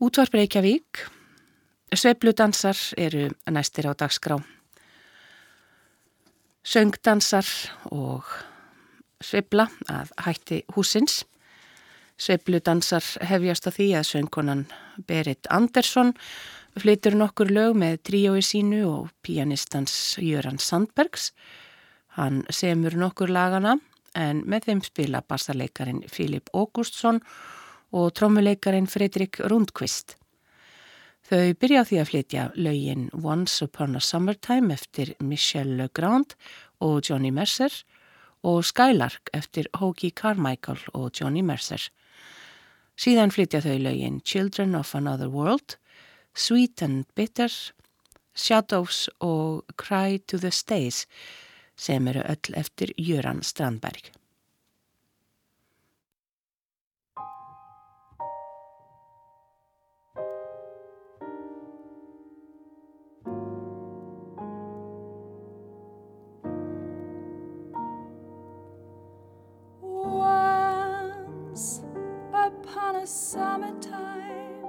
Útvarp Reykjavík. Sveibludansar eru næstir á dagskrá. Söngdansar og sveibla að hætti húsins. Sveibludansar hefjast á því að söngkonan Berit Andersson flytur nokkur lög með tríói sínu og pianistans Jöran Sandbergs. Hann semur nokkur lagana en með þeim spila bassarleikarin Filip Ógústsson og trómuleikarin Fredrik Rundqvist. Þau byrja á því að flytja lögin Once Upon a Summertime eftir Michelle Legrand og Johnny Mercer og Skylark eftir Hoagie Carmichael og Johnny Mercer. Síðan flytja þau lögin Children of Another World, Sweet and Bitter, Shadows og Cry to the Stays sem eru öll eftir Jöran Strandberg. A summertime,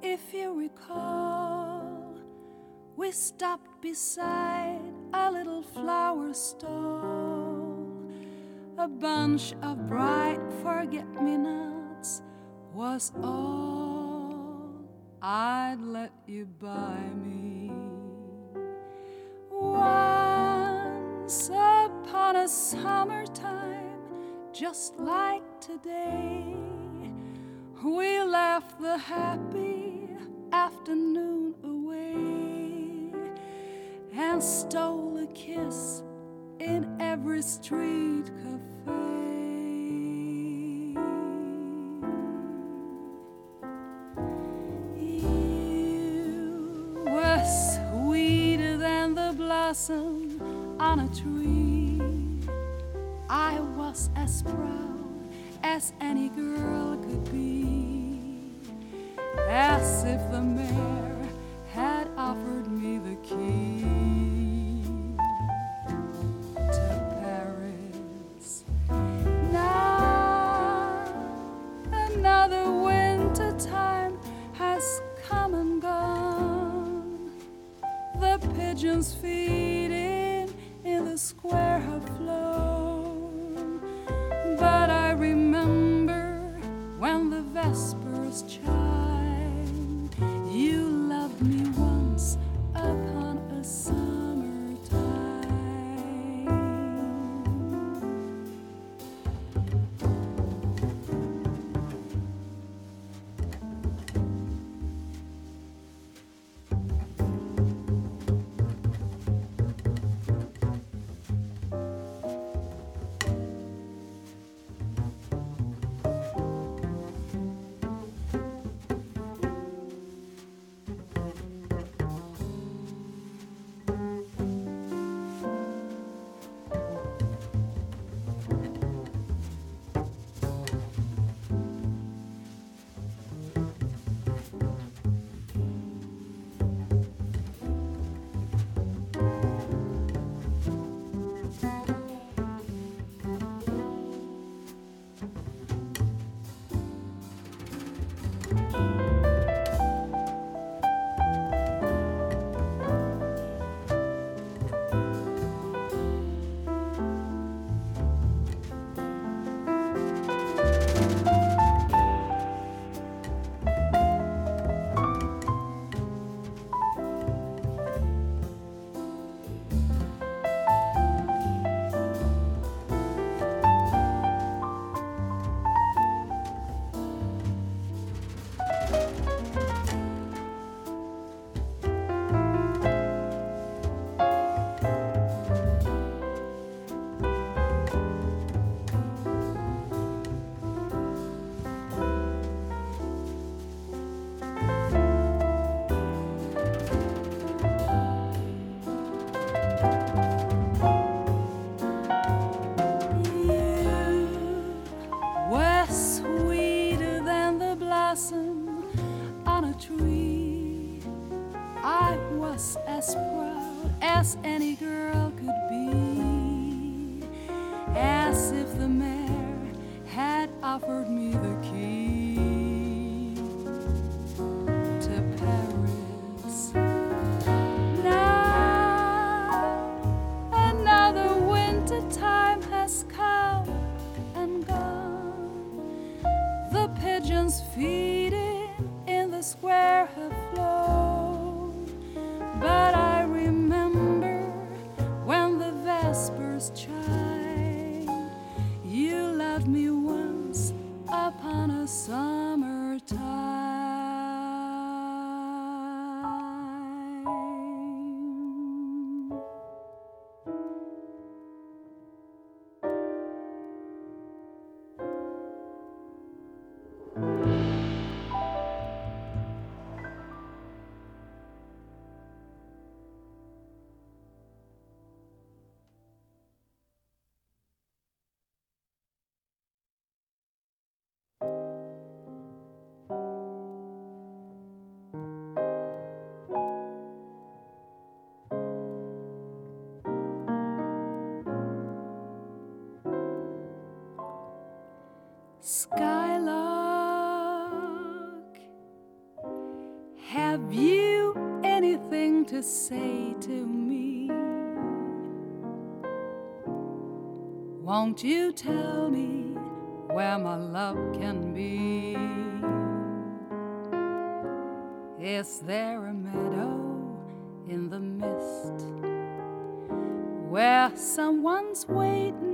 if you recall, we stopped beside a little flower stall. A bunch of bright forget-me-nots was all I'd let you buy me. Once upon a summertime, just like today, we left the happy afternoon away and stole a kiss in every street cafe. You were sweeter than the blossom on a tree. I was as proud as any girl could be, as if the mayor Skylark, have you anything to say to me? Won't you tell me where my love can be? Is there a meadow in the mist where someone's waiting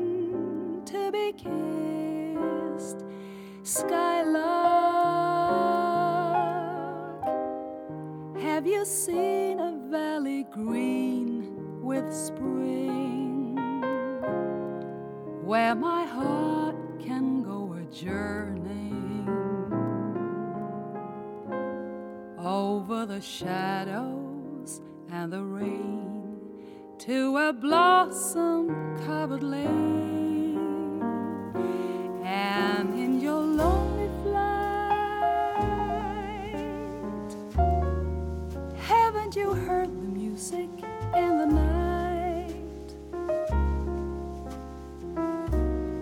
you heard the music in the night.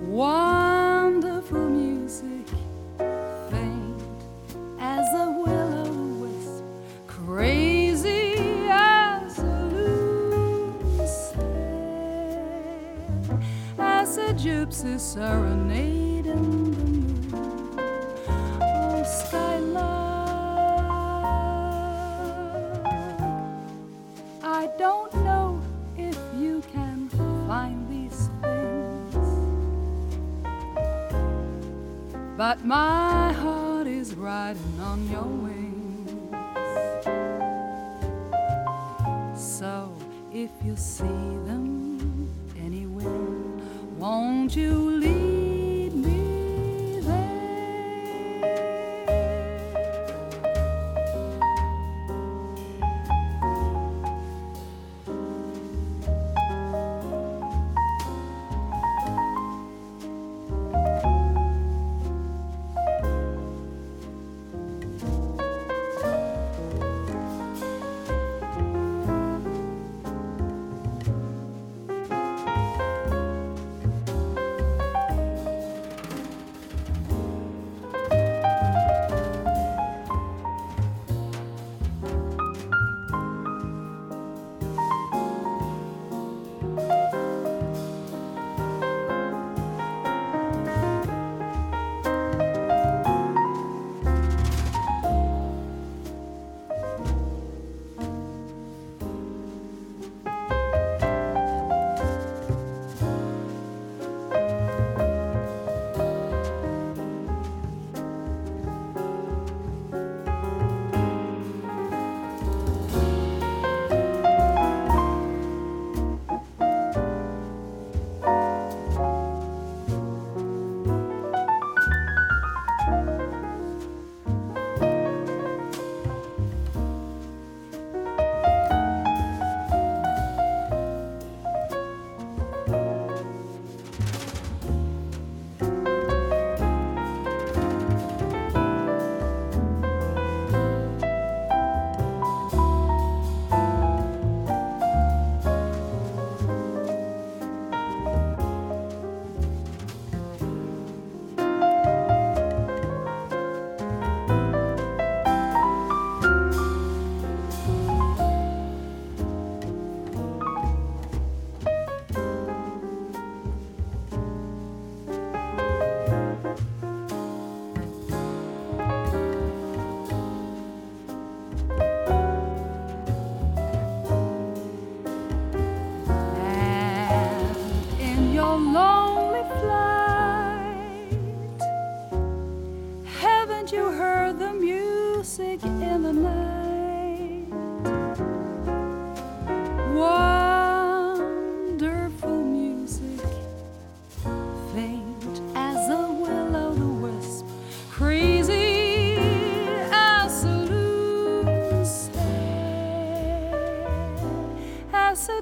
Wonderful music faint as a will-o'-wisp crazy as a loose as a gypsy serenade but my heart is riding on your wings. So if you see them anywhere, won't you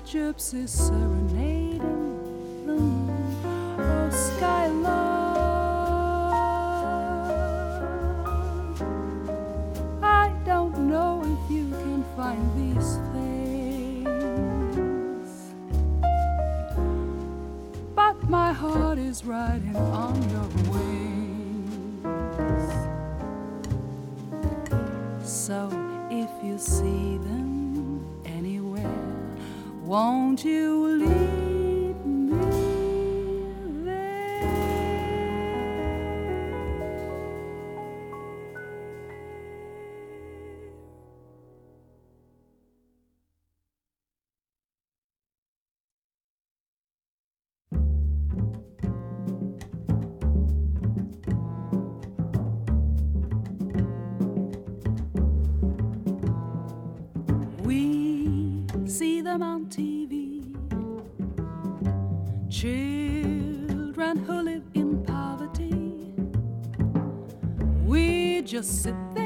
gypsy sarah won't you lead me there? We see the mountain just sit there.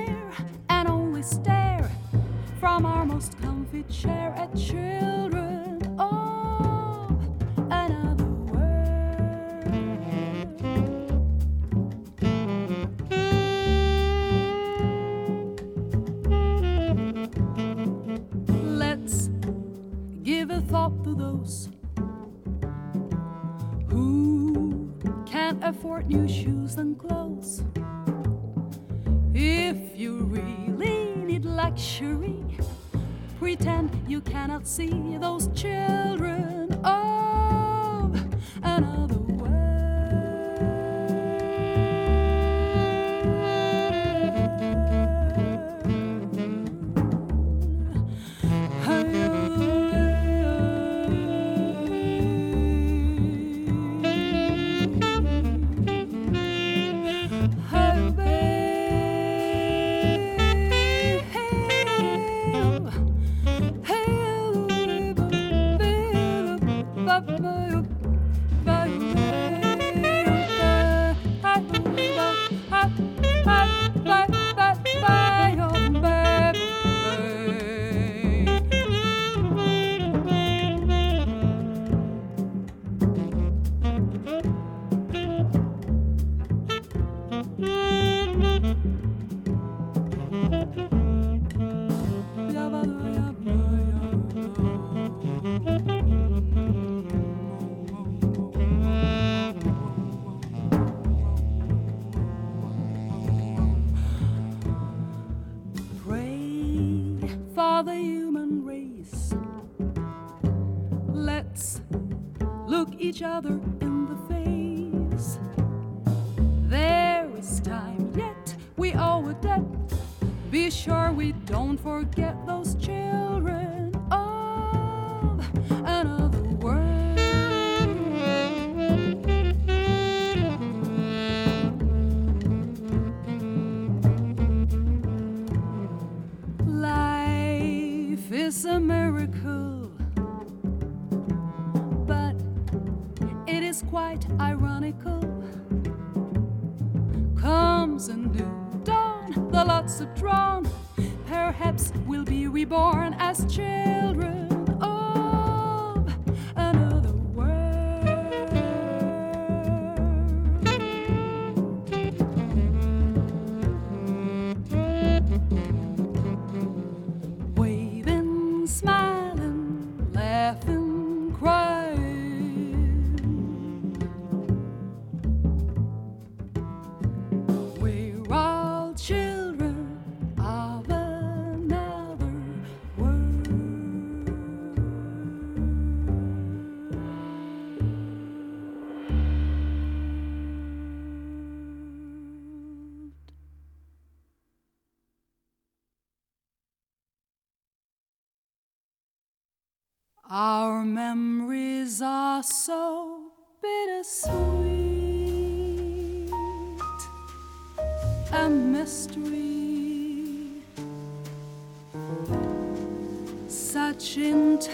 are so bittersweet, a mystery, such intensity.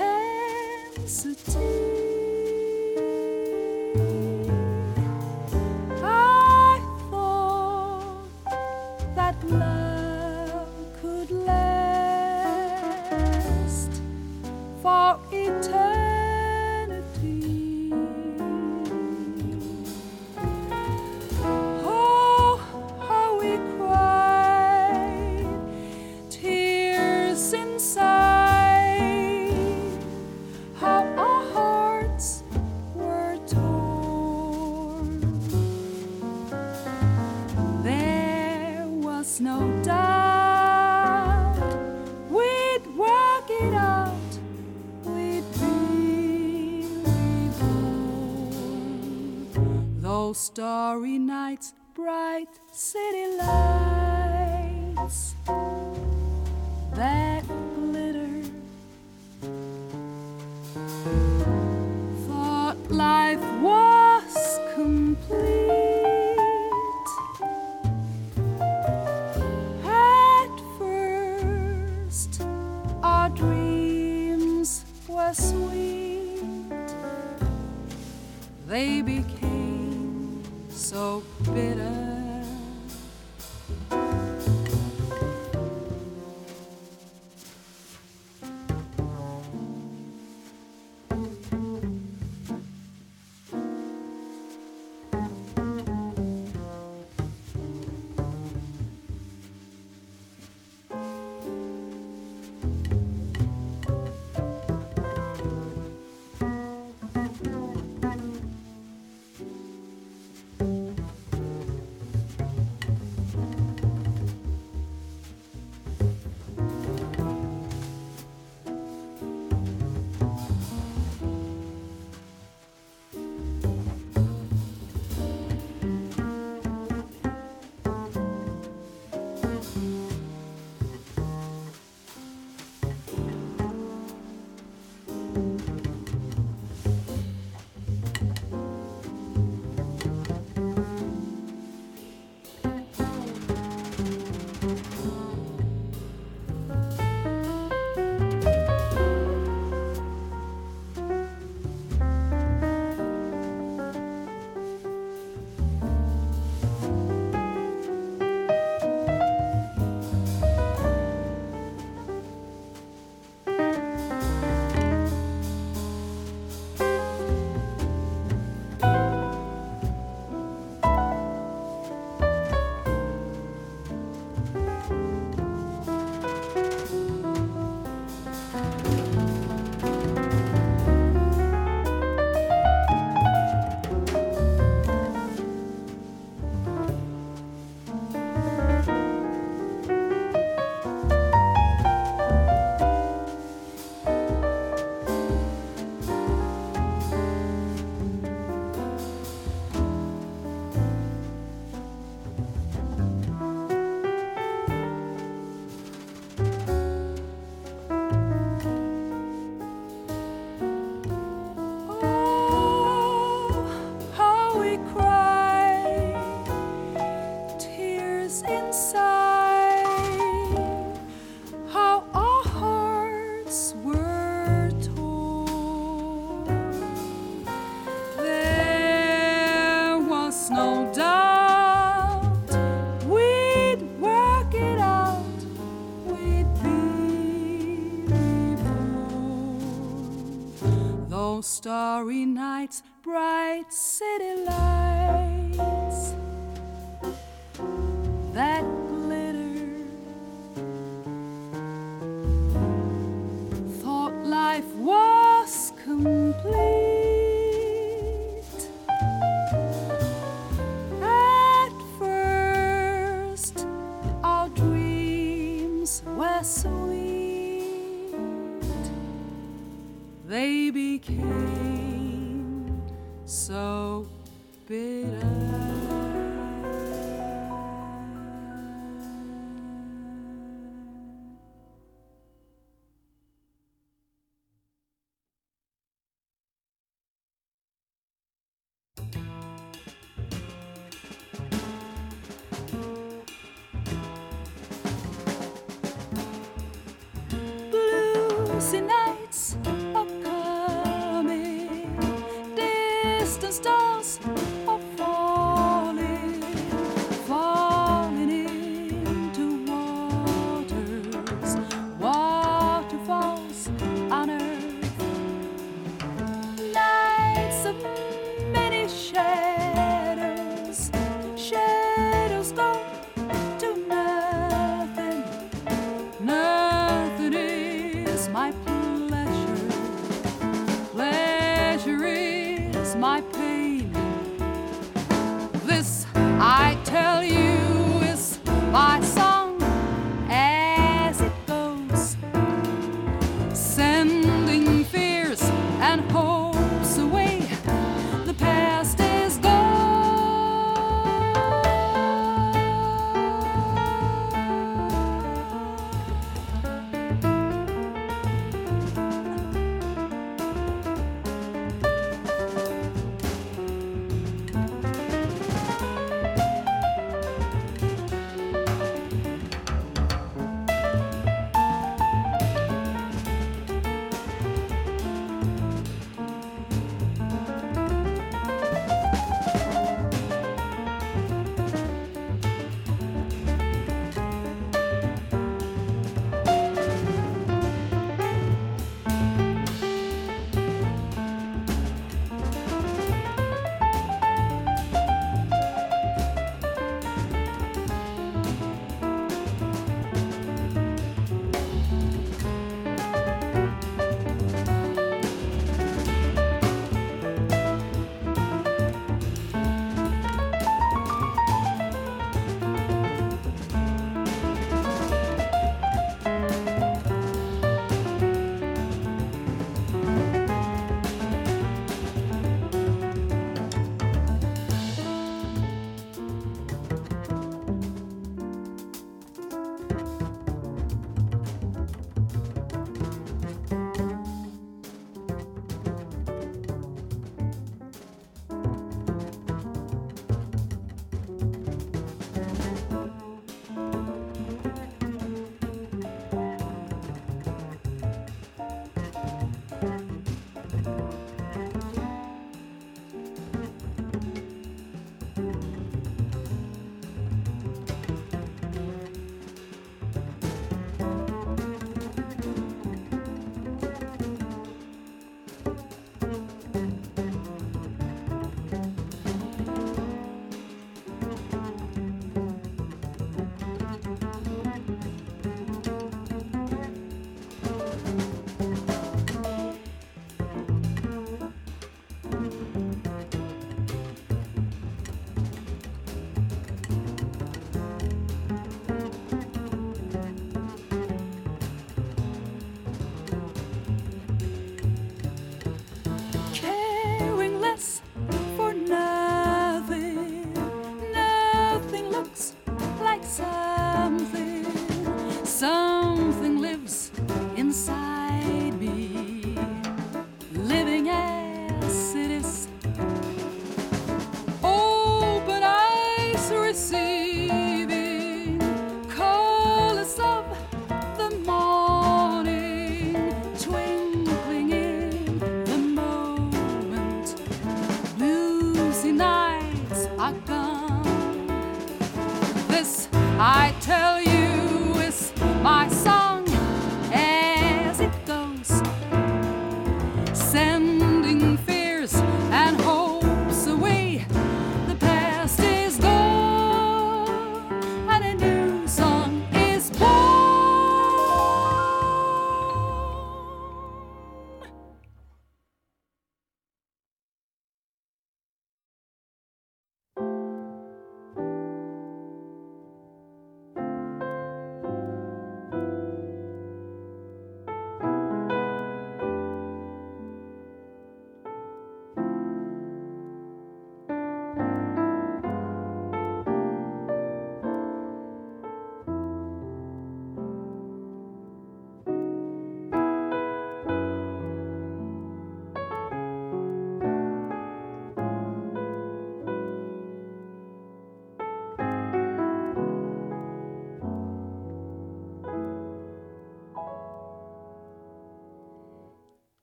Starry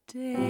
day.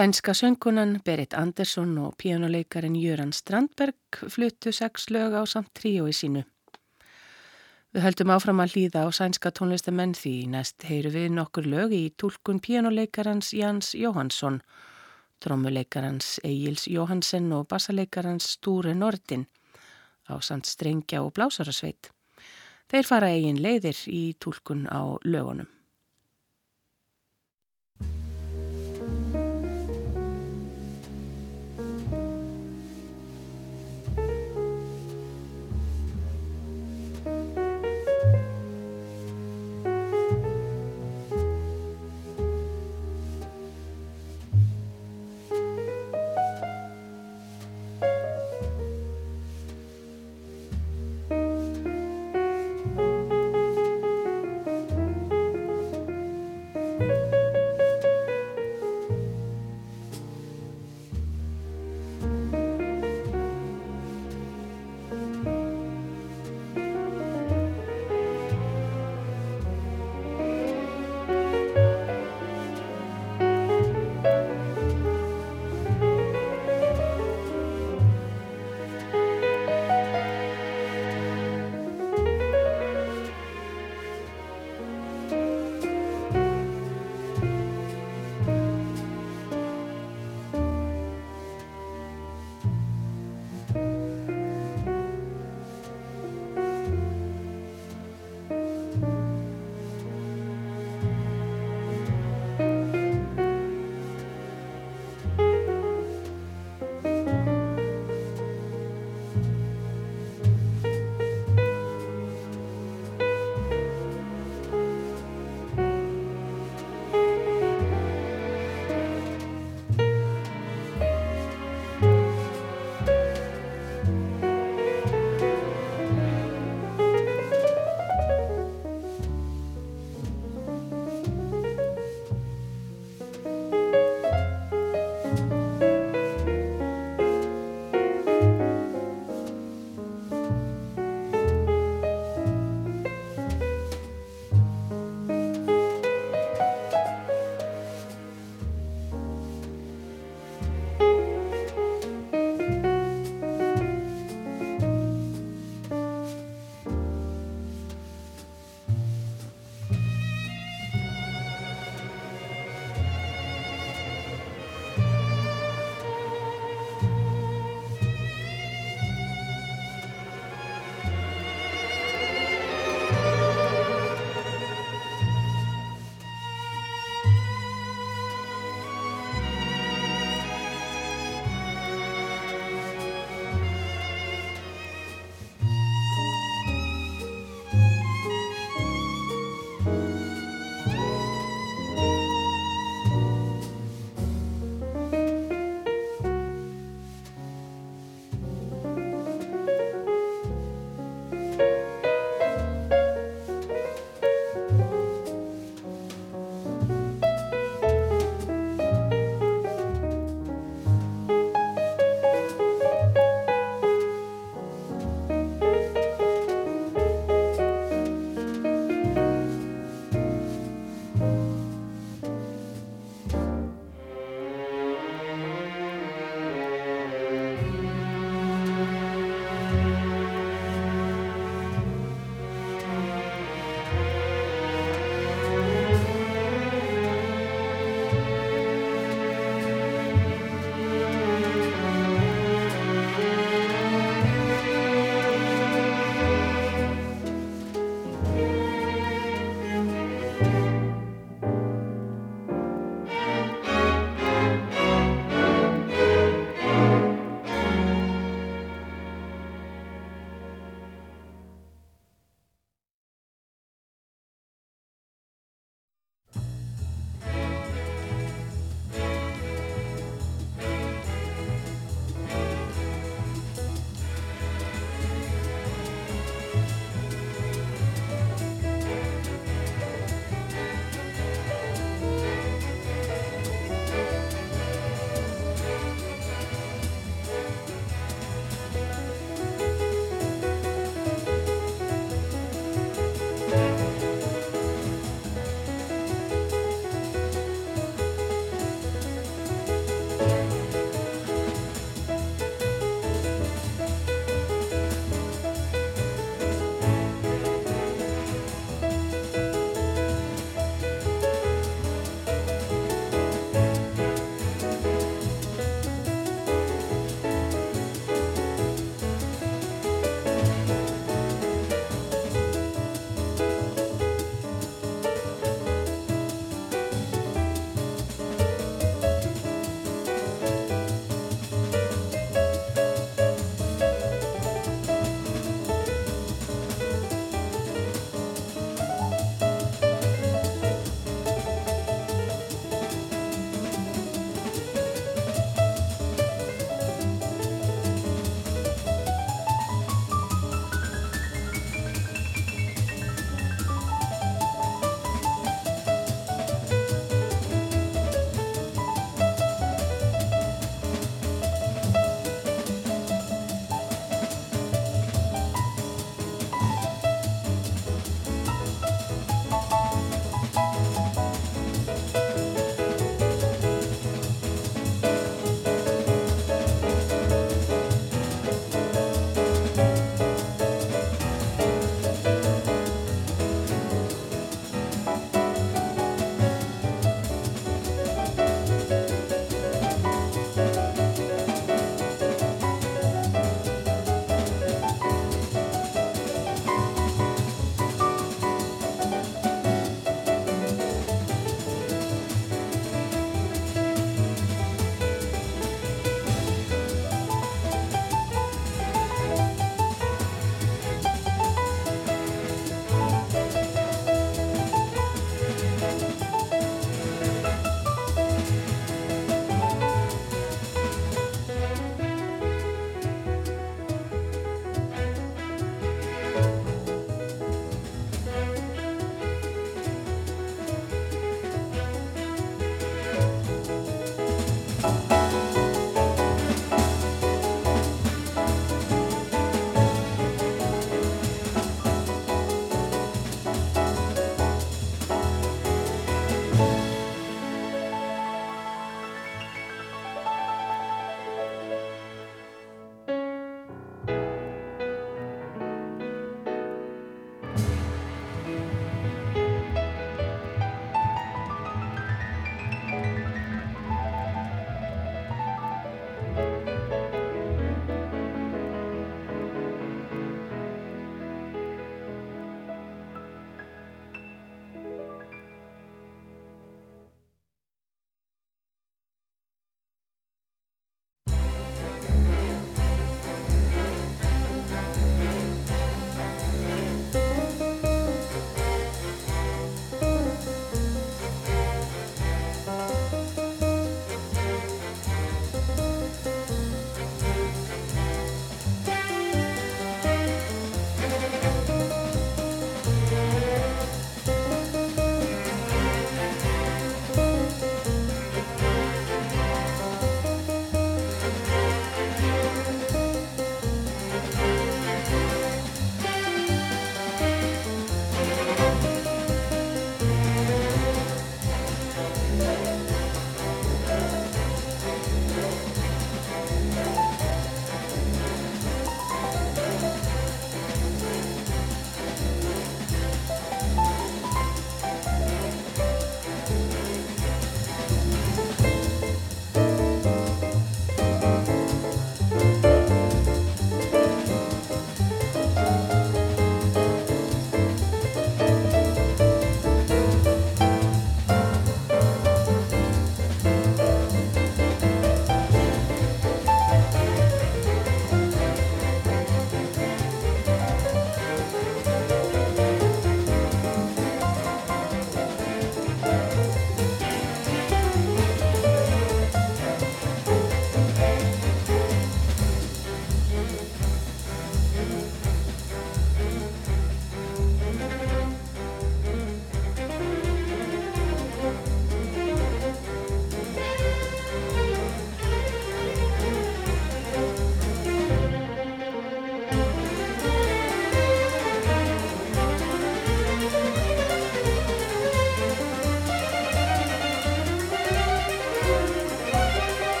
Sænska söngunan Berit Andersson og píjánuleikarin Jöran Strandberg fluttu sex lög á samt tríói sínu. Við höldum áfram að hlýða á sænska tónlistamenn því næst heyru við nokkur lög í tólkun píjánuleikarans Jans Jóhansson, trómuleikarans Egils Jóhansen og bassalekarans Stúre Nordin á samt strengja og blásarasveit. Þeir fara eigin leiðir í tólkun á lögunum.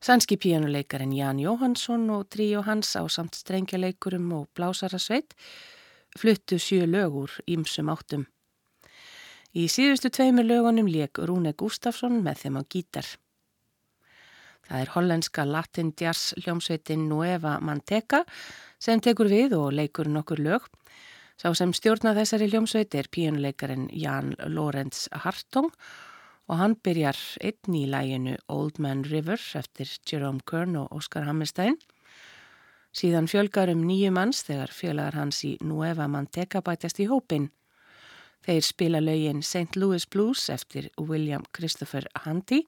Sænski píjánuleikarin Jan Jóhansson og tríu hans á samt strengjaleikurum og blásarasveit fluttu sjö lögur ímsum áttum. Í síðustu tveimur lögunum leik Rúne Gustafsson með þeim á gítar. Það er hollenska latin jazz hljómsveitin Nueva Manteca sem tekur við og leikur nokkur lög. Sá sem stjórna þessari hljómsveit er píjánuleikarin Jan Lorenz Hartong og hann byrjar einn í læginu Old Man River eftir Jerome Kern og Oscar Hammerstein. Síðan fjölgar um nýju manns þegar fjölagar hans í Nueva Manteca bætjast í hópin. Þeir spila lögin St. Louis Blues eftir William Christopher Handy,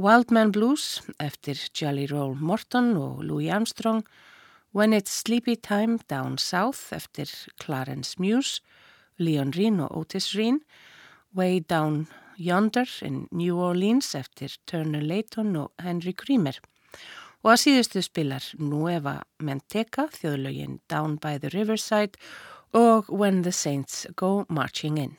Wildman Blues eftir Jolly Roll Morton og Louis Armstrong, When It's Sleepy Time Down South eftir Clarence Muse, Leon Reen og Otis Reen, Way Down Yonder in New Orleans eftir Turner Layton og Henry Creamer og að síðustu spilar Nueva Manteca þjóðlögin Down by the Riverside og When the Saints Go Marching In.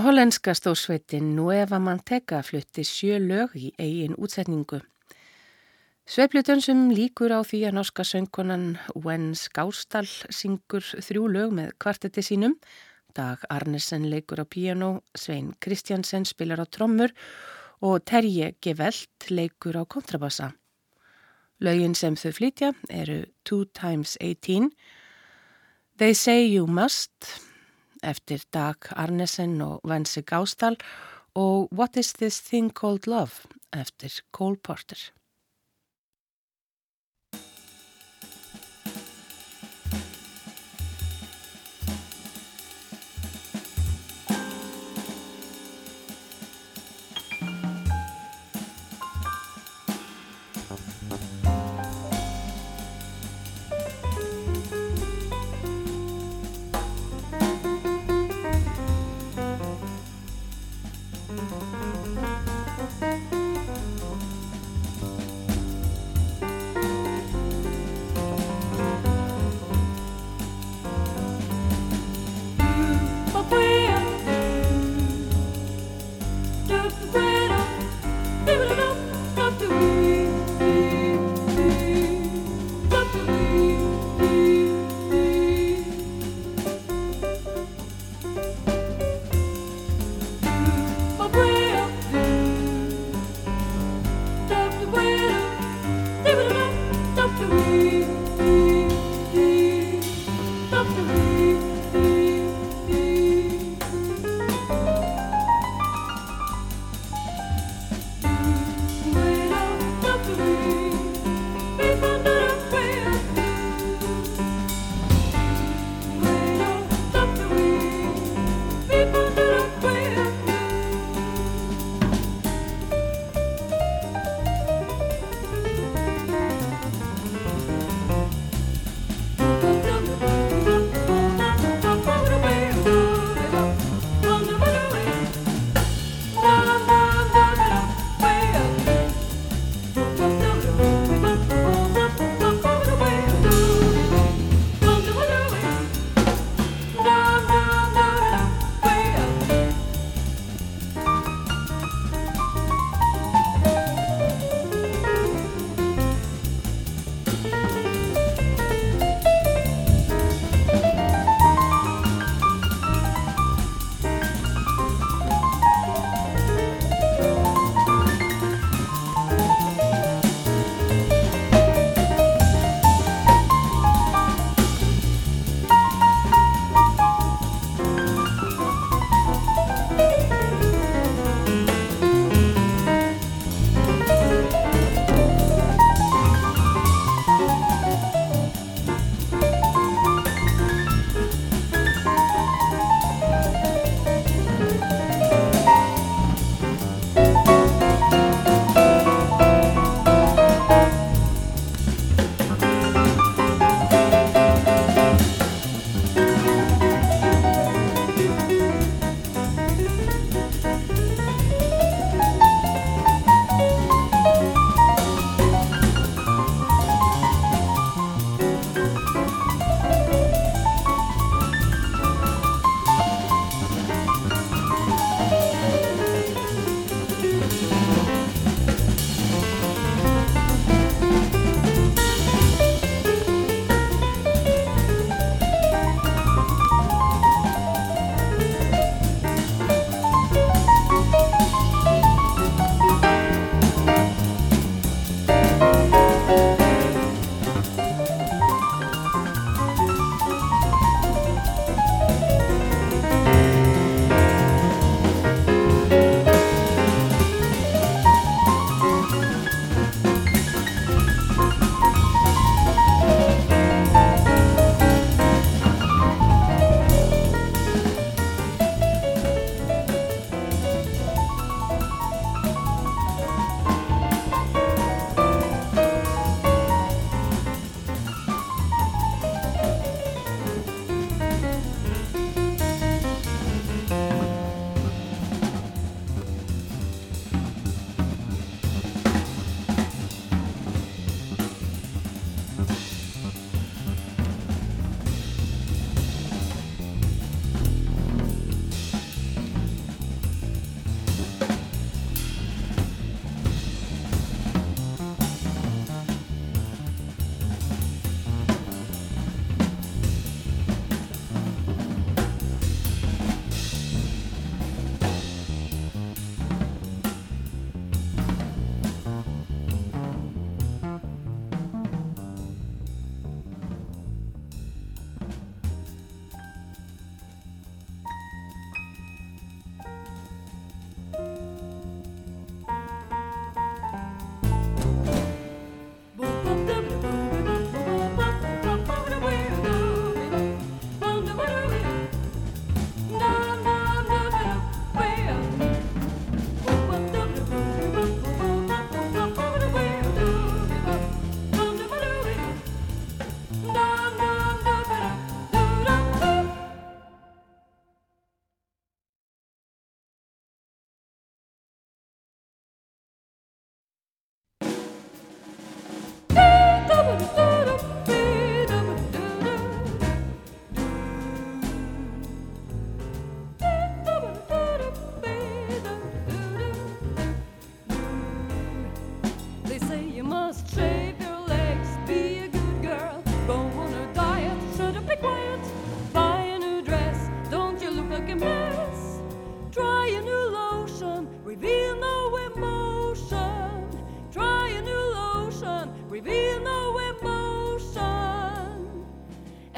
Hollenska stórsveitin Nueva Manteca flutti sjö lög í eigin útsetningu. Sveiplutönsum líkur á því að norska söngkonan Wen Skástal syngur þrjú lög með kvartetti sínum. Dag Arnesen leikur á piano, Svein Kristjansen spilar á trommur og Terje Gevelt leikur á kontrabassa. Lögin sem þau flytja eru Two Times 18, They Say You Must, eftir Dag Arnesen og Vensi Gástal og What is this thing called love eftir Cole Porter.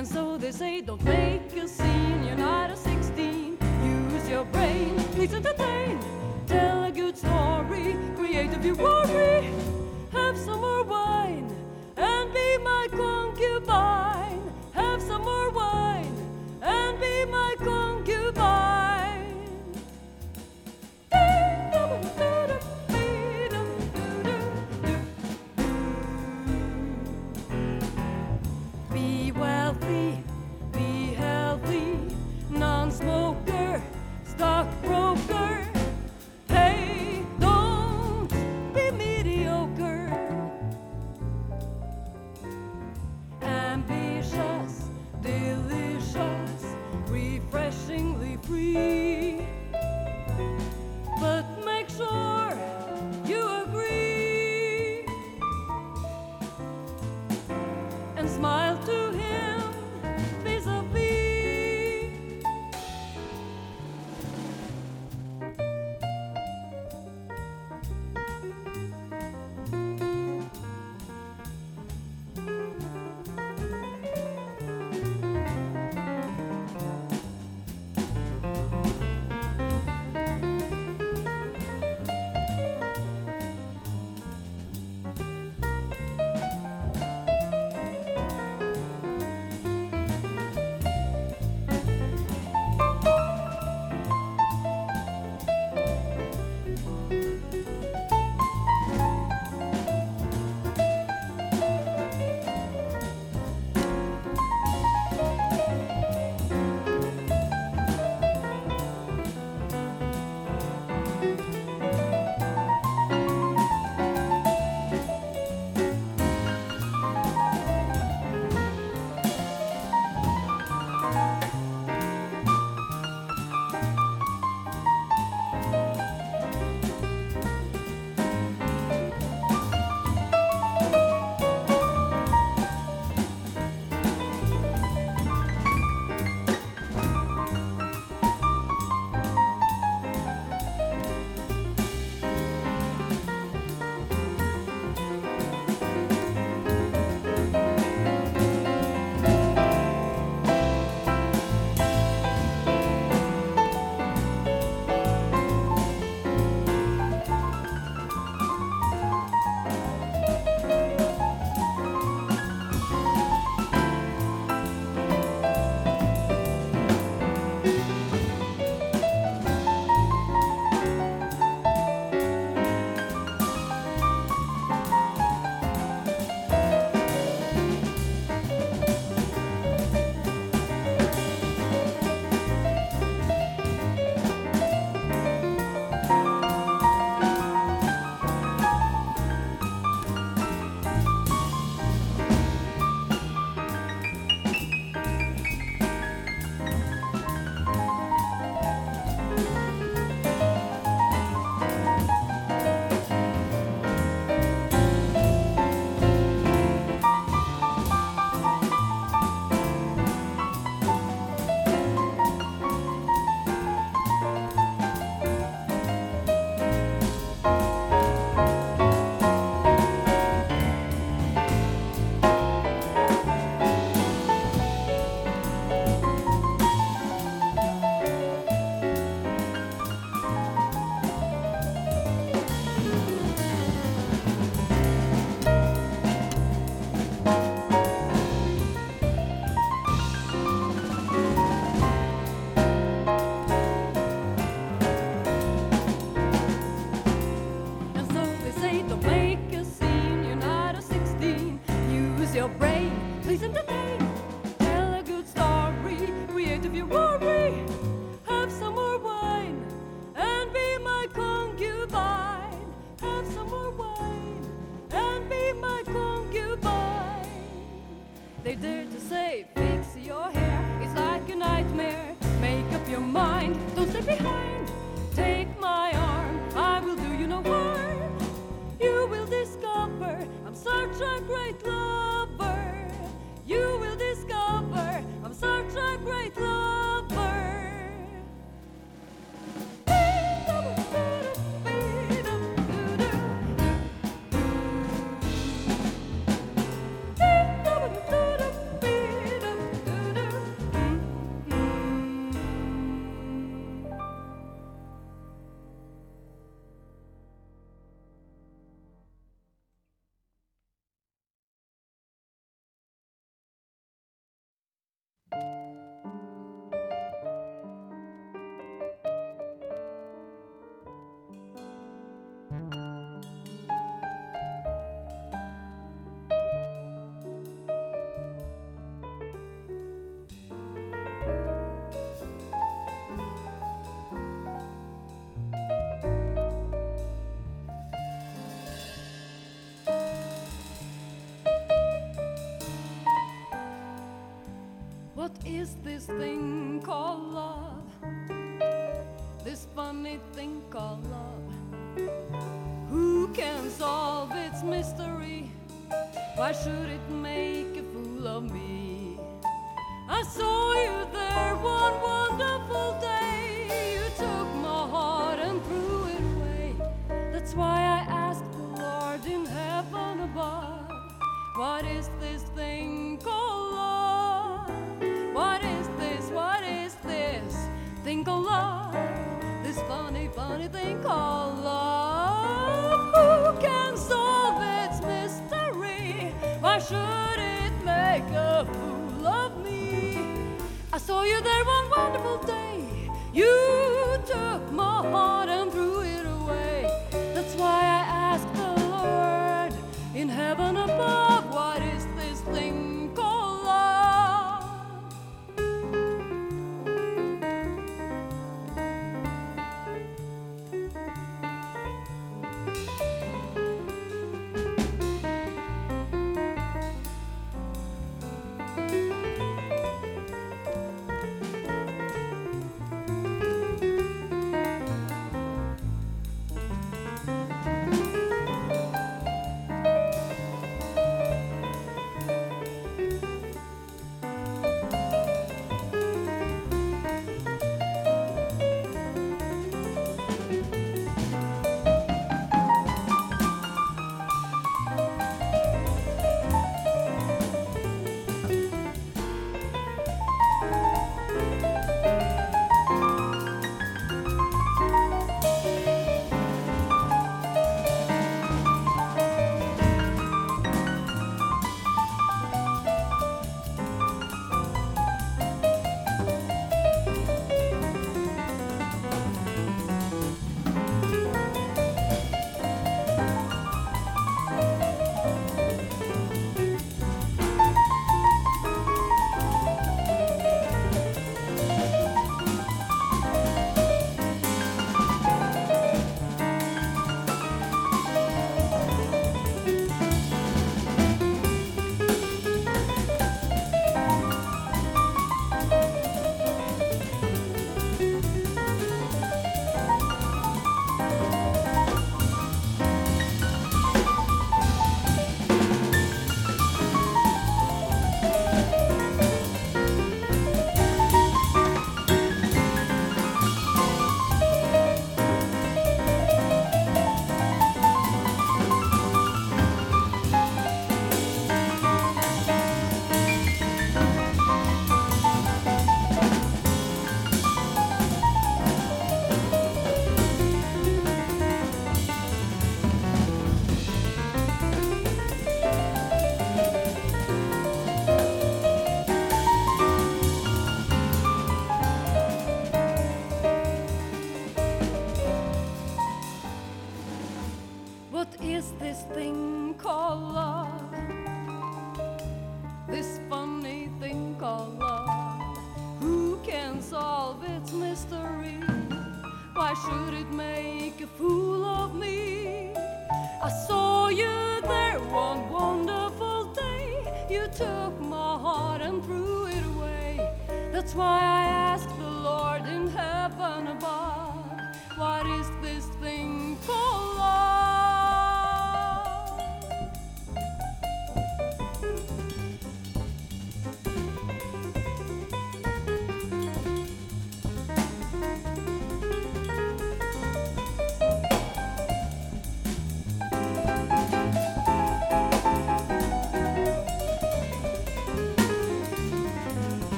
And so they say, don't make a scene, you're not a 16. Use your brain, please entertain. Tell a good story, create you worry. this thing called love, this funny thing called love. Who can solve its mystery? Why should it?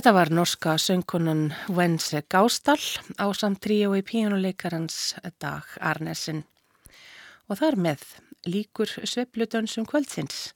Þetta var norska söngkonan Wense Gástall á samt tríó í píjónuleikarans Dag Arnesin og þar með líkur svepludönsum kvöldsins.